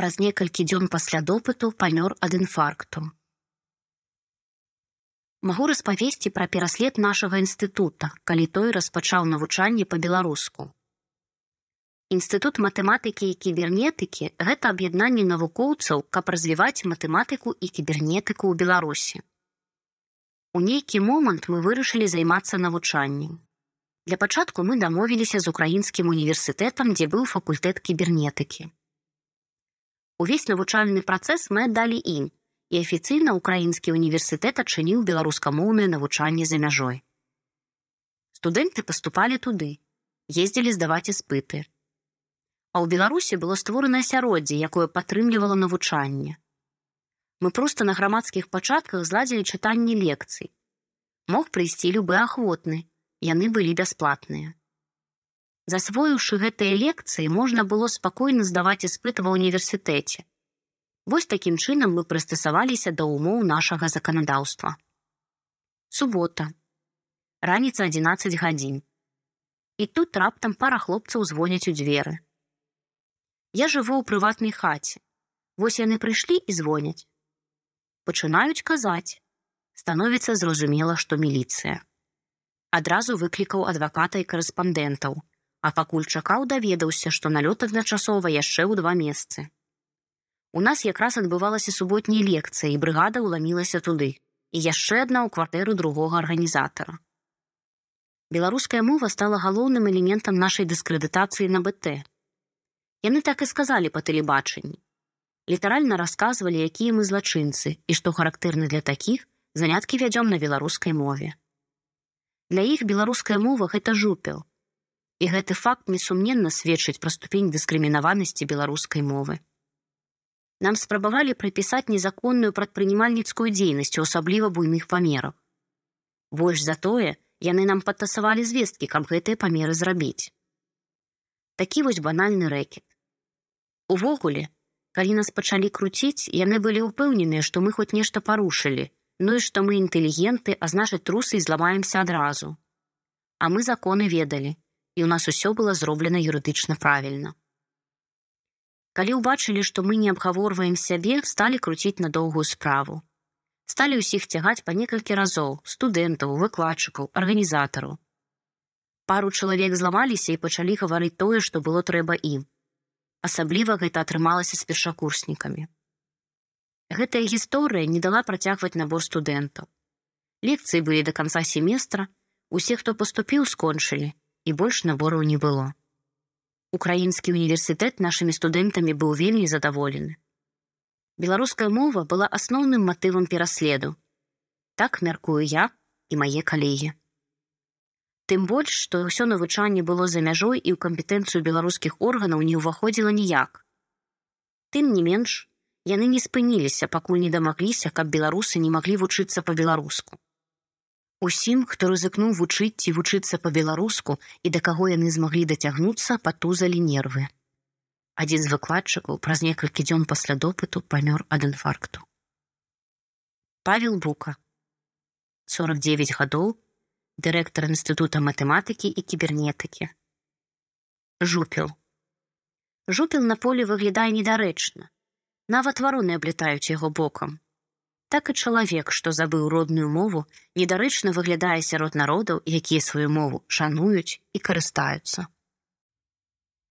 Праз некалькі дзён пасля допыту памёр ад інфаркту. Магу распавесці пра пераслед нашага інстытута, калі той распачаў навучанне па-беларуску. Інстытут матэматыкі і кібернетыкі гэта аб'яднанне навукоўцаў, каб развіваць матэматыку і кібернетыку ў Беларусі. У нейкі момант мы вырашылі займацца навучаннем. Для пачатку мы дамовіліся з украінскім універсітэтам, дзе быў факультэт кібернетыкі. Увесь навучальны працэс мы аддалі ім, і афіцыйна украінскі універсітэт адчыніў беларускамоўнае навучанне за мяжой. Студэнты паступалі туды, ездзілі здаваць іспыты. А ў Беларусі было створанае асяроддзе, якое падтрымлівала навучанне. Мы проста на грамадскіх пачатках зладзілі чытанне лекцый. Мог прыйсці любы ахвотны, яны былі бясплатныя. Засвоіўшы гэтыя лекцыі можна было спакойна здаваць іспыт ва ўніверсітэце. Вось такім чынам мы прыстасаваліся да ўмоў нашага заканадаўства. Субота. Раніца 11 гадзін. І тут раптам пара хлопцаў звоняць у дзверы. Я жыву ў прыватнай хаце. Вось яны прыйшлі і звоняць. Пачынаюць казаць. Становіцца зразумела, што міліцыя адразу выклікаў адваката і карэспандэнтаў, а пакуль чакаў даведаўся, што налёт адначасова яшчэ ў два месцы. У нас якраз адбывалася суботняя лекцыя і брыгада ўламілася туды і яшчэ адна ў кватэру другога арганізатара. Беларуская мова стала галоўным элементам нашай дыскрэдытацыі на БТ. Яны так і сказалі па тэлебачанні. Літаральна расказвалі, якія мы злачынцы і што характэрны для такіх заняткі вядзём на беларускай мове. Для іх беларуская мова гэта жупел. І гэты факт несумненна сведчыць пра ступень дыскрымінаванасці беларускай мовы. Нам спрабавалі прыпісаць незаконную прадпрынімальніцкую дзейнасць у асабліва буйных памерах. Больш за тое, яны нам падтасавалі звесткі, каб гэтыя памеры зрабіць. Такі вось банальны рэкет. Увогуле, калі нас пачалі круціць, яны былі ўпэўненыя, што мы хоць нешта парушылі, Ну і што мы інтэлігенты, а значыць трусы і зламаемся адразу. А мы законы ведалі, і ў нас усё было зроблена юрыдычна правільна. Калі ўбачылі, што мы не абгаворваем сябе, сталі круціць на доўгую справу. Сталі ўсіх цягаць па некалькі разоў студэнтаў, выкладчыкаў, арганізатараў. Пару чалавек зламаліся і пачалі гаварыць тое, што было трэба ім. Асабліва гэта атрымалася з першакурснікамі. Гэтая гісторыя не дала працягваць набор студэнтаў. Лекцыі былі да канца семестра, усе, хто паступіў, скончылі і больш набораў не было. Украінскі універсітэт нашымі студэнтамі быў вельмі задаволены. Беларуская мова была асноўным матывам пераследу. Так мяркую я і мае калегі. Тым больш, што ўсё навучанне было за мяжой і ў кампетэнцыю беларускіх органаў не ўваходзіла ніяк. Тым не менш, яны не спыніліся, пакуль не дамагліся, каб беларусы не маглі вучыцца па-беларуску. Усім, хто рызыкнуў вучыць ці вучыцца па-беларуску і да каго яны змаглі дацягнуцца, патузалі нервы. Адзін з выкладчыкаў праз некалькі дзён пасля допыту памёр ад інфаркту. Павел Бука 49 гадоў, дырэктар інстытута матэматыкі і кібернетыкі. Жупел. Жупел на поле выглядае недарэчна, нават вароны аблітаюць яго бокам. Так і чалавек, што забыў родную мову, недарэчна выглядае сярод народаў, якія сваю мову шануюць і карыстаюцца.